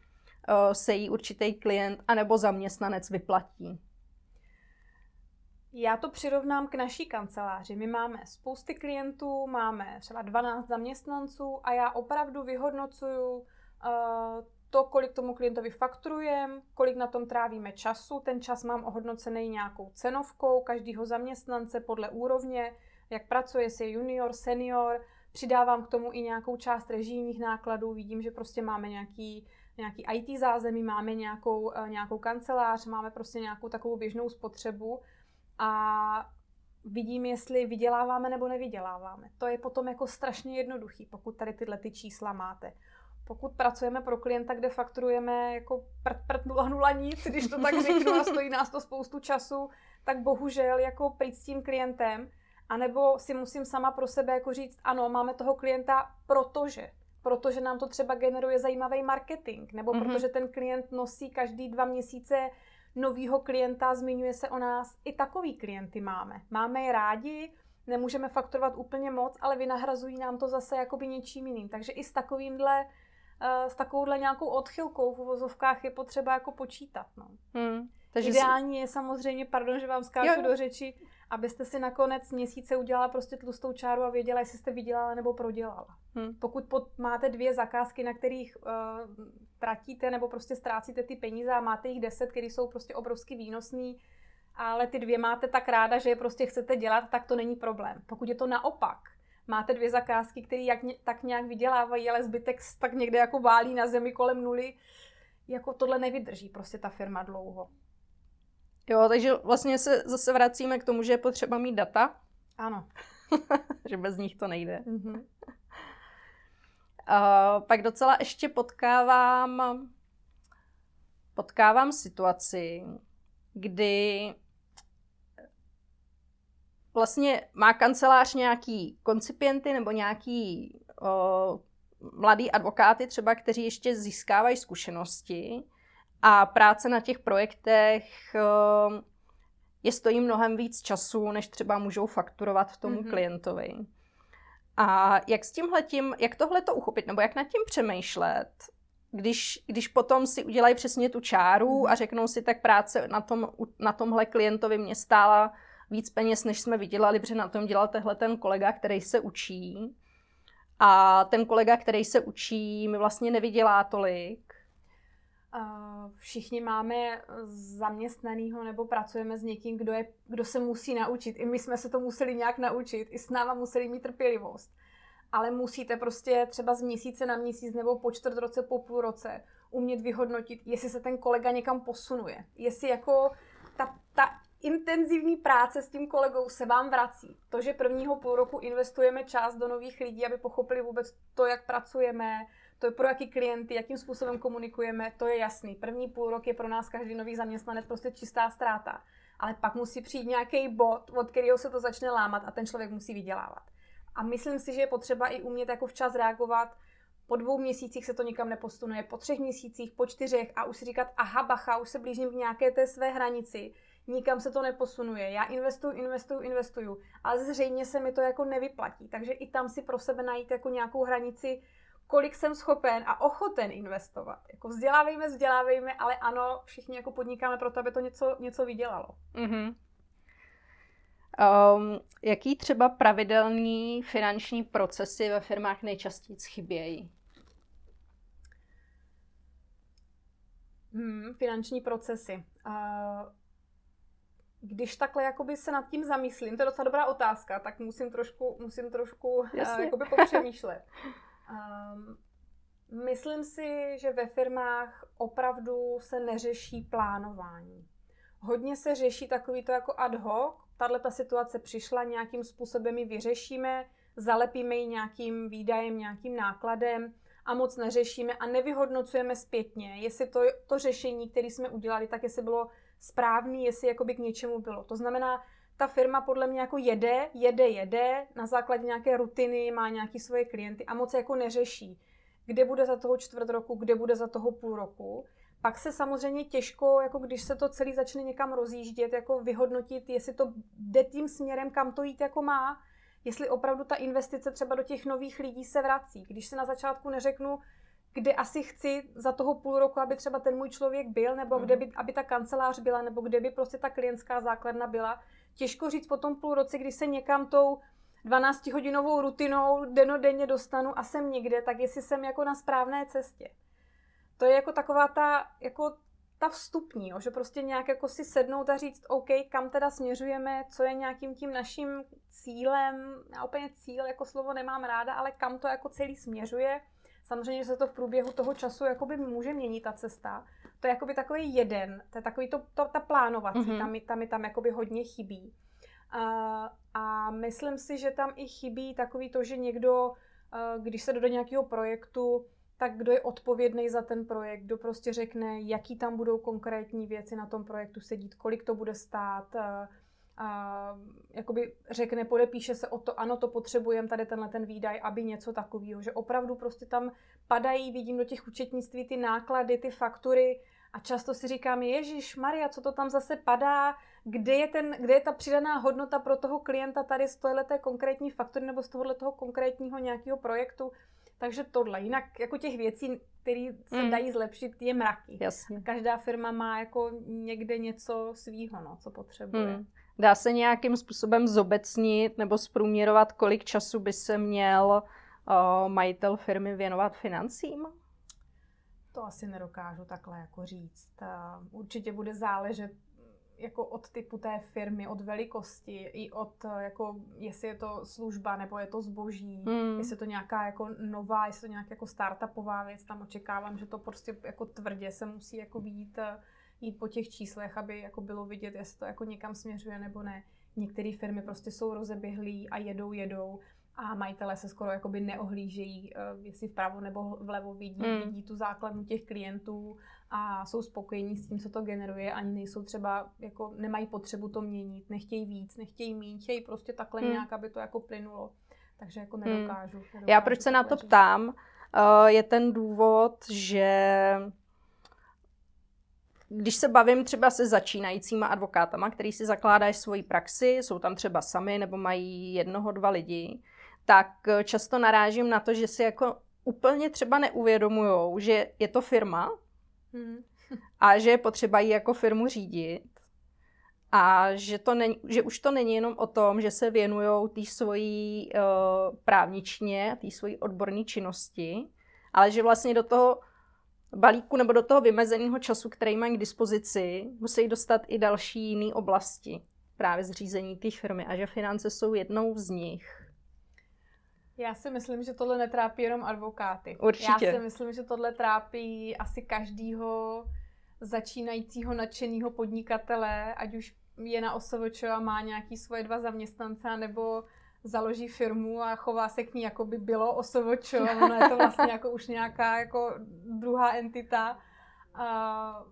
se jí určitý klient anebo zaměstnanec vyplatí. Já to přirovnám k naší kanceláři. My máme spousty klientů, máme třeba 12 zaměstnanců a já opravdu vyhodnocuju uh, to, kolik tomu klientovi fakturujeme, kolik na tom trávíme času. Ten čas mám ohodnocený nějakou cenovkou každého zaměstnance podle úrovně, jak pracuje, jestli je junior, senior. Přidávám k tomu i nějakou část režijních nákladů. Vidím, že prostě máme nějaký nějaký IT zázemí, máme nějakou, eh, nějakou kancelář, máme prostě nějakou takovou běžnou spotřebu a vidím, jestli vyděláváme nebo nevyděláváme. To je potom jako strašně jednoduchý, pokud tady tyhle ty čísla máte. Pokud pracujeme pro klienta, kde fakturujeme jako prd, prd, nula, nula nic, když to tak řeknu a stojí nás to spoustu času, tak bohužel jako pryč s tím klientem, anebo si musím sama pro sebe jako říct, ano, máme toho klienta, protože protože nám to třeba generuje zajímavý marketing, nebo mm-hmm. protože ten klient nosí každý dva měsíce novýho klienta, zmiňuje se o nás. I takový klienty máme. Máme je rádi, nemůžeme fakturovat úplně moc, ale vynahrazují nám to zase jakoby něčím jiným. Takže i s takovýmhle s takovouhle nějakou odchylkou v uvozovkách je potřeba jako počítat. No. Hmm. Takže Ideální si... je samozřejmě, pardon, že vám skáču jo. do řeči, abyste si nakonec měsíce udělala prostě tlustou čáru a věděla, jestli jste vydělala nebo prodělala. Hmm. Pokud pod, máte dvě zakázky, na kterých uh, tratíte nebo prostě ztrácíte ty peníze a máte jich deset, které jsou prostě obrovsky výnosný, ale ty dvě máte tak ráda, že je prostě chcete dělat, tak to není problém. Pokud je to naopak, máte dvě zakázky, které jak, tak nějak vydělávají, ale zbytek tak někde jako válí na zemi kolem nuly, jako tohle nevydrží prostě ta firma dlouho. Jo, takže vlastně se zase vracíme k tomu, že je potřeba mít data. Ano. že bez nich to nejde. Mm-hmm. Uh, pak docela ještě potkávám potkávám situaci, kdy vlastně má kancelář nějaký koncipienty nebo nějaký uh, mladý advokáty třeba, kteří ještě získávají zkušenosti a práce na těch projektech uh, je stojí mnohem víc času, než třeba můžou fakturovat tomu mm-hmm. klientovi. A jak s tímhletím, jak tohle to uchopit, nebo jak nad tím přemýšlet, když, když potom si udělají přesně tu čáru mm-hmm. a řeknou si, tak práce na, tom, na tomhle klientovi mě stála víc peněz, než jsme vydělali, protože na tom dělal tehle ten kolega, který se učí. A ten kolega, který se učí, mi vlastně nevydělá tolik. Všichni máme zaměstnanýho nebo pracujeme s někým, kdo, je, kdo se musí naučit. I my jsme se to museli nějak naučit. I s náma museli mít trpělivost. Ale musíte prostě třeba z měsíce na měsíc nebo po čtvrt roce, po půl roce umět vyhodnotit, jestli se ten kolega někam posunuje. Jestli jako ta, ta intenzivní práce s tím kolegou se vám vrací. To, že prvního půl roku investujeme čas do nových lidí, aby pochopili vůbec to, jak pracujeme, to je pro jaký klienty, jakým způsobem komunikujeme, to je jasný. První půl rok je pro nás každý nový zaměstnanec prostě čistá ztráta. Ale pak musí přijít nějaký bod, od kterého se to začne lámat a ten člověk musí vydělávat. A myslím si, že je potřeba i umět jako včas reagovat. Po dvou měsících se to nikam nepostunuje, po třech měsících, po čtyřech a už si říkat, aha, bacha, už se blížím k nějaké té své hranici nikam se to neposunuje. Já investuju, investuju, investuju, ale zřejmě se mi to jako nevyplatí. Takže i tam si pro sebe najít jako nějakou hranici, kolik jsem schopen a ochoten investovat. Jako vzdělávejme, vzdělávejme, ale ano, všichni jako podnikáme pro to, aby to něco, něco vydělalo. Mm-hmm. Um, jaký třeba pravidelný finanční procesy ve firmách nejčastěji chybějí? Hmm, finanční procesy. Uh, když takhle jakoby se nad tím zamyslím, to je docela dobrá otázka, tak musím trošku, musím trošku uh, jakoby popřemýšlet. Um, myslím si, že ve firmách opravdu se neřeší plánování. Hodně se řeší takový to jako ad hoc, tahle ta situace přišla, nějakým způsobem ji vyřešíme, zalepíme ji nějakým výdajem, nějakým nákladem a moc neřešíme a nevyhodnocujeme zpětně, jestli to, to řešení, které jsme udělali, tak jestli bylo správný, jestli jakoby k něčemu bylo. To znamená, ta firma podle mě jako jede, jede, jede, na základě nějaké rutiny, má nějaký svoje klienty a moc jako neřeší, kde bude za toho čtvrt roku, kde bude za toho půl roku. Pak se samozřejmě těžko, jako když se to celý začne někam rozjíždět, jako vyhodnotit, jestli to jde tím směrem, kam to jít jako má, jestli opravdu ta investice třeba do těch nových lidí se vrací. Když se na začátku neřeknu, kde asi chci za toho půl roku, aby třeba ten můj člověk byl, nebo mm. kde by, aby ta kancelář byla, nebo kde by prostě ta klientská základna byla. Těžko říct po tom půl roce, když se někam tou 12-hodinovou rutinou denodenně dostanu a jsem někde, tak jestli jsem jako na správné cestě. To je jako taková ta, jako ta vstupní, jo, že prostě nějak jako si sednout a říct, OK, kam teda směřujeme, co je nějakým tím naším cílem, já úplně cíl jako slovo nemám ráda, ale kam to jako celý směřuje, Samozřejmě, že se to v průběhu toho času jakoby může měnit ta cesta. To je jakoby takový jeden, to je takový to, to ta plánovací, mm-hmm. tam, mi, tam mi tam jakoby hodně chybí. A, a myslím si, že tam i chybí takový to, že někdo, když se do nějakého projektu, tak kdo je odpovědný za ten projekt, kdo prostě řekne, jaký tam budou konkrétní věci na tom projektu sedít, kolik to bude stát, a jakoby řekne, podepíše se o to, ano, to potřebujeme, tady tenhle ten výdaj, aby něco takového, že opravdu prostě tam padají, vidím do těch účetnictví ty náklady, ty faktury A často si říkám, Ježíš Maria, co to tam zase padá, kde je, ten, kde je ta přidaná hodnota pro toho klienta tady z tohoto konkrétní faktory nebo z tohoto konkrétního nějakého projektu. Takže tohle. Jinak jako těch věcí, které se mm. dají zlepšit, je mraky. Jasně. Každá firma má jako někde něco svýho, no, co potřebuje. Mm. Dá se nějakým způsobem zobecnit nebo zprůměrovat, kolik času by se měl uh, majitel firmy věnovat financím? To asi nedokážu takhle jako říct. Určitě bude záležet jako od typu té firmy, od velikosti, i od, jako, jestli je to služba nebo je to zboží, mm. jestli je to nějaká jako nová, jestli je to nějaká jako startupová věc, tam očekávám, že to prostě jako tvrdě se musí jako být, jít po těch číslech, aby jako bylo vidět, jestli to jako někam směřuje nebo ne. Některé firmy prostě jsou rozeběhlí a jedou, jedou a majitelé se skoro jakoby neohlížejí, eh, jestli vpravo nebo vlevo vidí, mm. vidí tu základnu těch klientů a jsou spokojení s tím, co to generuje, ani nejsou třeba, jako nemají potřebu to měnit, nechtějí víc, nechtějí mít, chtějí prostě takhle mm. nějak, aby to jako plynulo. Takže jako nedokážu. Mm. nedokážu Já proč se na to ptám, uh, je ten důvod, že když se bavím třeba se začínajícíma advokátama, který si zakládají svoji praxi, jsou tam třeba sami nebo mají jednoho, dva lidi, tak eh, často narážím na to, že si jako úplně třeba neuvědomujou, že je to firma hmm. a že je potřeba ji jako firmu řídit a že, to není, že už to není jenom o tom, že se věnují té svojí uh, právničně, té svojí odborné činnosti, ale že vlastně do toho balíku nebo do toho vymezeného času, který mají k dispozici, musí dostat i další jiné oblasti právě zřízení té firmy a že finance jsou jednou z nich. Já si myslím, že tohle netrápí jenom advokáty. Určitě. Já si myslím, že tohle trápí asi každýho začínajícího nadšeného podnikatele, ať už je na OSVČ a má nějaký svoje dva zaměstnance, nebo založí firmu a chová se k ní, jako by bylo OSVČ. Ono je to vlastně jako už nějaká jako druhá entita. A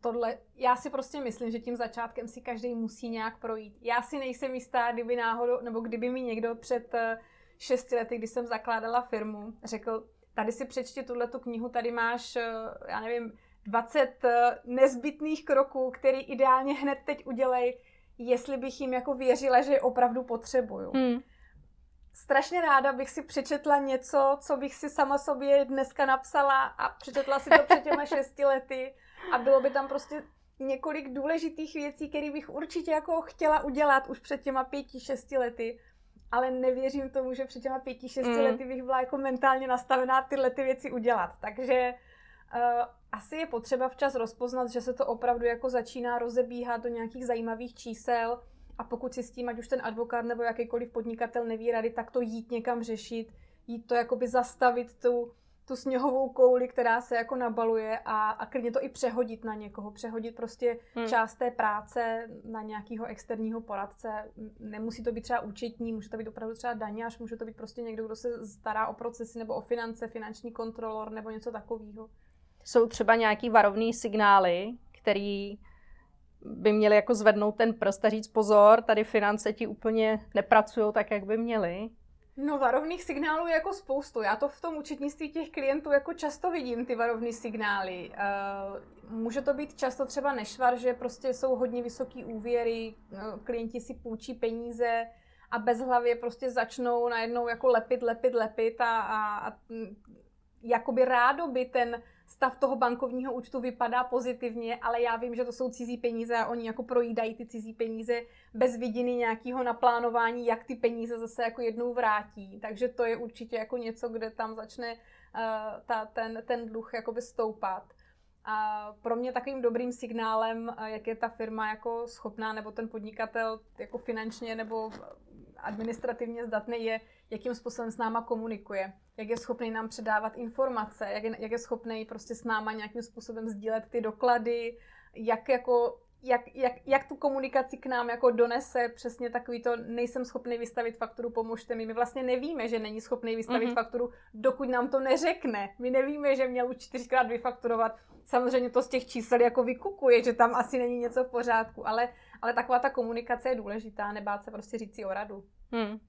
tohle, já si prostě myslím, že tím začátkem si každý musí nějak projít. Já si nejsem jistá, kdyby náhodou, nebo kdyby mi někdo před šesti lety, když jsem zakládala firmu, řekl, tady si přečti tuhle tu knihu, tady máš, eh, já nevím, 20 eh, nezbytných kroků, který ideálně hned teď udělej, jestli bych jim jako věřila, že je opravdu potřebuju. Hmm. Strašně ráda bych si přečetla něco, co bych si sama sobě dneska napsala a přečetla si to před těma šesti lety a bylo by tam prostě několik důležitých věcí, které bych určitě jako chtěla udělat už před těma pěti, šesti lety ale nevěřím tomu, že před těma pěti, šesti mm. lety bych byla jako mentálně nastavená tyhle ty věci udělat. Takže uh, asi je potřeba včas rozpoznat, že se to opravdu jako začíná rozebíhat do nějakých zajímavých čísel a pokud si s tím, ať už ten advokát nebo jakýkoliv podnikatel neví rady, tak to jít někam řešit, jít to jakoby zastavit tu, tu sněhovou kouli, která se jako nabaluje a, a klidně to i přehodit na někoho. Přehodit prostě hmm. část té práce na nějakého externího poradce. Nemusí to být třeba účetní, může to být opravdu třeba daňář, může to být prostě někdo, kdo se stará o procesy nebo o finance, finanční kontrolor nebo něco takového. Jsou třeba nějaký varovný signály, který by měli jako zvednout ten prst a říct pozor, tady finance ti úplně nepracují tak, jak by měly. No varovných signálů je jako spoustu. Já to v tom účetnictví těch klientů jako často vidím, ty varovné signály. Uh, může to být často třeba nešvar, že prostě jsou hodně vysoký úvěry, no, klienti si půjčí peníze a bezhlavě prostě začnou najednou jako lepit, lepit, lepit a, a, a jakoby rádoby ten stav toho bankovního účtu vypadá pozitivně, ale já vím, že to jsou cizí peníze a oni jako projídají ty cizí peníze bez vidiny nějakého naplánování, jak ty peníze zase jako jednou vrátí. Takže to je určitě jako něco, kde tam začne uh, ta, ten, ten dluh jakoby stoupat. A pro mě takovým dobrým signálem, uh, jak je ta firma jako schopná, nebo ten podnikatel jako finančně nebo administrativně zdatný, je, jakým způsobem s náma komunikuje, jak je schopný nám předávat informace, jak je, jak je schopný prostě s náma nějakým způsobem sdílet ty doklady, jak jako jak, jak, jak tu komunikaci k nám jako donese přesně takový to, nejsem schopný vystavit fakturu, pomožte mi. My vlastně nevíme, že není schopný vystavit mm-hmm. fakturu, dokud nám to neřekne. My nevíme, že měl už čtyřikrát vyfakturovat. Samozřejmě to z těch čísel jako vykukuje, že tam asi není něco v pořádku, ale, ale taková ta komunikace je důležitá, nebát se prostě říct si o radu. Hmm.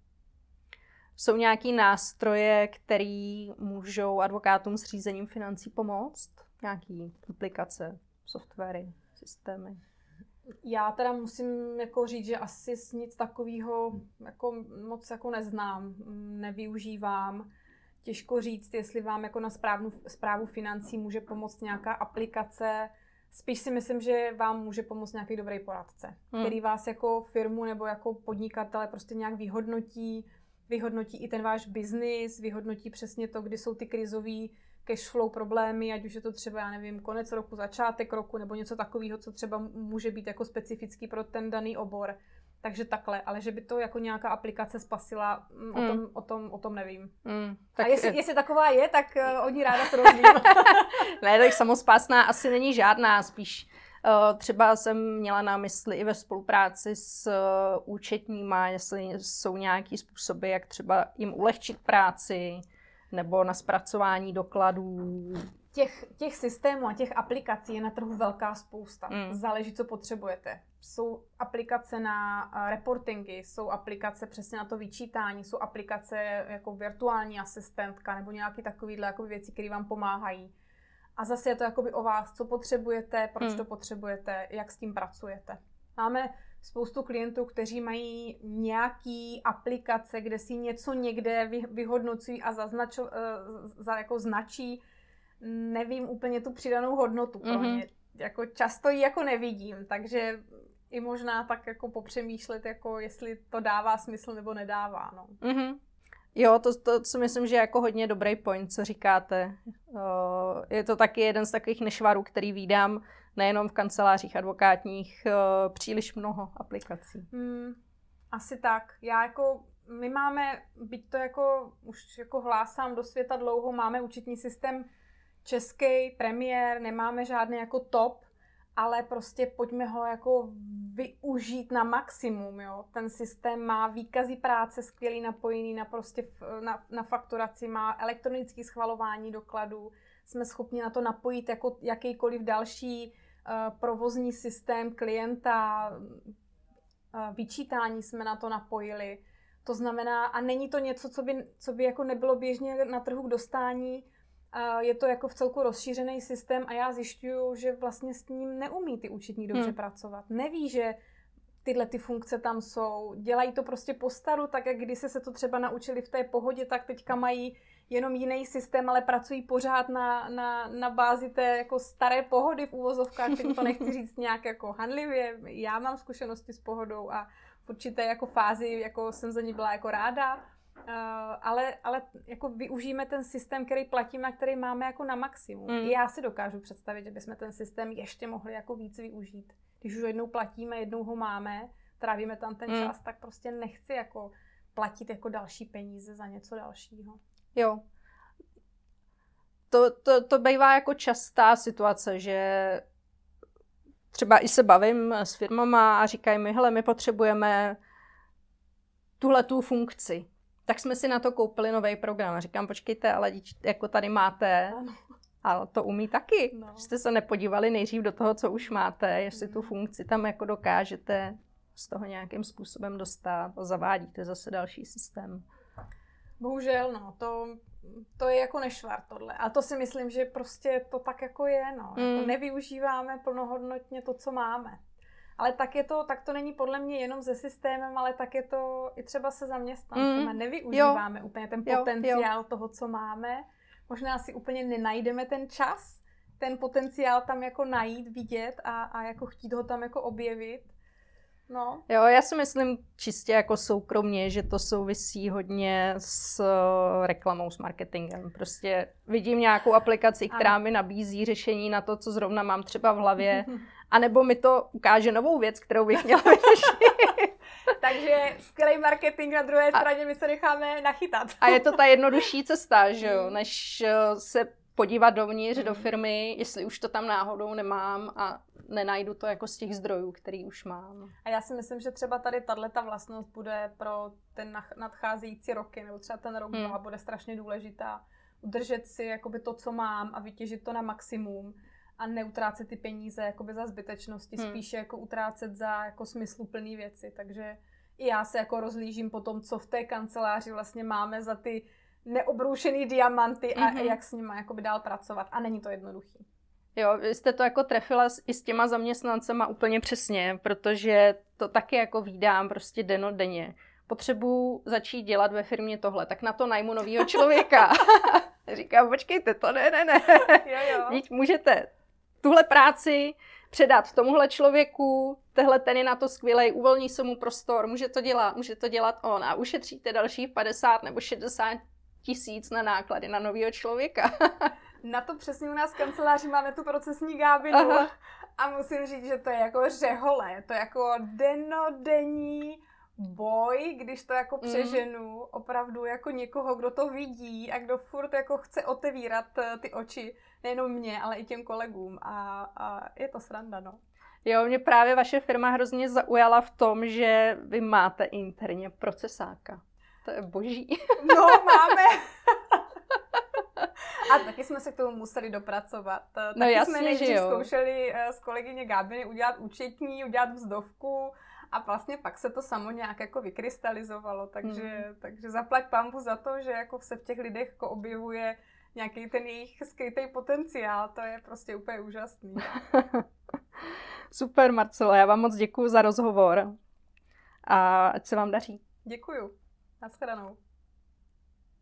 Jsou nějaký nástroje, které můžou advokátům s řízením financí pomoct? Nějaký aplikace? softwary, systémy? Já teda musím jako říct, že asi nic takového jako moc jako neznám, nevyužívám. Těžko říct, jestli vám jako na správnu, zprávu financí může pomoct nějaká aplikace. Spíš si myslím, že vám může pomoct nějaký dobrý poradce, hmm. který vás jako firmu nebo jako podnikatele prostě nějak vyhodnotí, vyhodnotí i ten váš biznis, vyhodnotí přesně to, kdy jsou ty krizové cashflow problémy, ať už je to třeba, já nevím, konec roku, začátek roku, nebo něco takového, co třeba může být jako specifický pro ten daný obor. Takže takhle, ale že by to jako nějaká aplikace spasila, mm. o, tom, mm. o, tom, o tom nevím. Mm. Tak, a jestli, jestli taková je, tak uh, o ní ráda se rozvím. ne, tak samospásná asi není žádná, spíš uh, třeba jsem měla na mysli i ve spolupráci s uh, účetníma, jestli jsou nějaký způsoby, jak třeba jim ulehčit práci, nebo na zpracování dokladů. Těch, těch systémů a těch aplikací je na trhu velká spousta. Mm. Záleží, co potřebujete. Jsou aplikace na reportingy, jsou aplikace přesně na to vyčítání, jsou aplikace jako virtuální asistentka nebo nějaké takovéhle jako věci, které vám pomáhají. A zase je to jakoby o vás, co potřebujete, proč mm. to potřebujete, jak s tím pracujete. Máme spoustu klientů, kteří mají nějaký aplikace, kde si něco někde vyhodnocují a zaznačo, eh, za, jako značí, nevím úplně tu přidanou hodnotu pro mm-hmm. ně. Jako často ji jako nevidím, takže i možná tak jako popřemýšlet, jako jestli to dává smysl nebo nedává. No. Mm-hmm. Jo, to, to si myslím, že je jako hodně dobrý point, co říkáte. Je to taky jeden z takových nešvarů, který vídám nejenom v kancelářích advokátních, příliš mnoho aplikací. Hmm, asi tak. Já jako, my máme, byť to jako, už jako hlásám do světa dlouho, máme účetní systém český, premiér, nemáme žádný jako top, ale prostě pojďme ho jako využít na maximum, jo. Ten systém má výkazy práce skvělý napojený na prostě na, na fakturaci, má elektronické schvalování dokladů, jsme schopni na to napojit jako jakýkoliv další uh, provozní systém klienta, uh, vyčítání jsme na to napojili. To znamená, a není to něco, co by, co by jako nebylo běžně na trhu k dostání, je to jako v celku rozšířený systém a já zjišťuju, že vlastně s ním neumí ty účetní dobře hmm. pracovat. Neví, že tyhle ty funkce tam jsou. Dělají to prostě po staru, tak jak když se to třeba naučili v té pohodě, tak teďka mají jenom jiný systém, ale pracují pořád na, na, na bázi té jako staré pohody v úvozovkách, teď to nechci říct nějak jako hanlivě. Já mám zkušenosti s pohodou a v určité jako fázi jako jsem za ní byla jako ráda, ale, ale jako využijeme ten systém, který platíme a který máme jako na maximum. Mm. Já si dokážu představit, že bychom ten systém ještě mohli jako víc využít. Když už jednou platíme, jednou ho máme, trávíme tam ten mm. čas, tak prostě nechci jako platit jako další peníze za něco dalšího. Jo. To, to, to bývá jako častá situace, že třeba i se bavím s firmama a říkají mi, hele, my potřebujeme tuhle tu funkci tak jsme si na to koupili nový program. A říkám, počkejte, ale jako tady máte, ano. a to umí taky. No. Jste se nepodívali nejdřív do toho, co už máte, jestli tu funkci tam jako dokážete z toho nějakým způsobem dostat a zavádíte zase další systém. Bohužel, no, to, to je jako nešvar tohle. A to si myslím, že prostě to tak jako je, no. Jako mm. Jako nevyužíváme plnohodnotně to, co máme. Ale tak je to, tak to není podle mě jenom se systémem, ale tak je to i třeba se zaměstnancem. Mm. Nevyužíváme jo. úplně ten potenciál jo. toho, co máme. Možná si úplně nenajdeme ten čas, ten potenciál tam jako najít, vidět a, a jako chtít ho tam jako objevit. No. Jo, já si myslím čistě jako soukromně, že to souvisí hodně s uh, reklamou, s marketingem. Prostě vidím nějakou aplikaci, která ano. mi nabízí řešení na to, co zrovna mám třeba v hlavě anebo mi to ukáže novou věc, kterou bych měla vyřešit. Takže skvělý marketing na druhé a, straně, my se necháme nachytat. a je to ta jednodušší cesta, že jo, než eh, se podívat dovnitř mm. do firmy, jestli už to tam náhodou nemám a nenajdu to jako z těch zdrojů, který už mám. A já si myslím, že třeba tady tato vlastnost bude pro ten nadcházející roky, nebo třeba ten rok hmm. dva bude strašně důležitá. Udržet si jakoby to, co mám a vytěžit to na maximum a neutrácet ty peníze jakoby za zbytečnosti, hmm. spíše jako utrácet za jako smysluplné věci. Takže i já se jako rozlížím po tom, co v té kanceláři vlastně máme za ty neobroušený diamanty a mm-hmm. jak s nimi jakoby dál pracovat. A není to jednoduchý. Jo, vy jste to jako trefila s, i s těma zaměstnancema úplně přesně, protože to taky jako výdám prostě denně. Potřebuji začít dělat ve firmě tohle, tak na to najmu nového člověka. Říkám, počkejte, to ne, ne, ne. Jo, jo. Můžete tuhle práci předat tomuhle člověku, tehle ten je na to skvělej, uvolní se mu prostor, může to dělat, může to dělat on a ušetříte dalších 50 nebo 60 tisíc na náklady na nového člověka. na to přesně u nás v kanceláři máme tu procesní gábinu Aha. a musím říct, že to je jako řehole, to je jako denodenní boj, když to jako mhm. přeženu, mm. opravdu jako někoho, kdo to vidí a kdo furt jako chce otevírat eh, ty oči, nejenom mě, ale i těm kolegům a, a je to sranda, no. Jo, mě právě vaše firma hrozně zaujala v tom, že vy máte interně procesáka. To je boží. No, máme. A taky jsme se k tomu museli dopracovat. Eh, taky no jasně, jsme nejdřív zkoušeli eh, s kolegyně Gábiny udělat účetní, udělat vzdovku a vlastně pak se to samo nějak jako vykrystalizovalo, takže, mm. takže zaplať pambu za to, že jako se v těch lidech jako objevuje nějaký ten jejich skrytý potenciál, to je prostě úplně úžasný. Super, Marcelo, já vám moc děkuji za rozhovor a ať se vám daří. Děkuju. Naschledanou.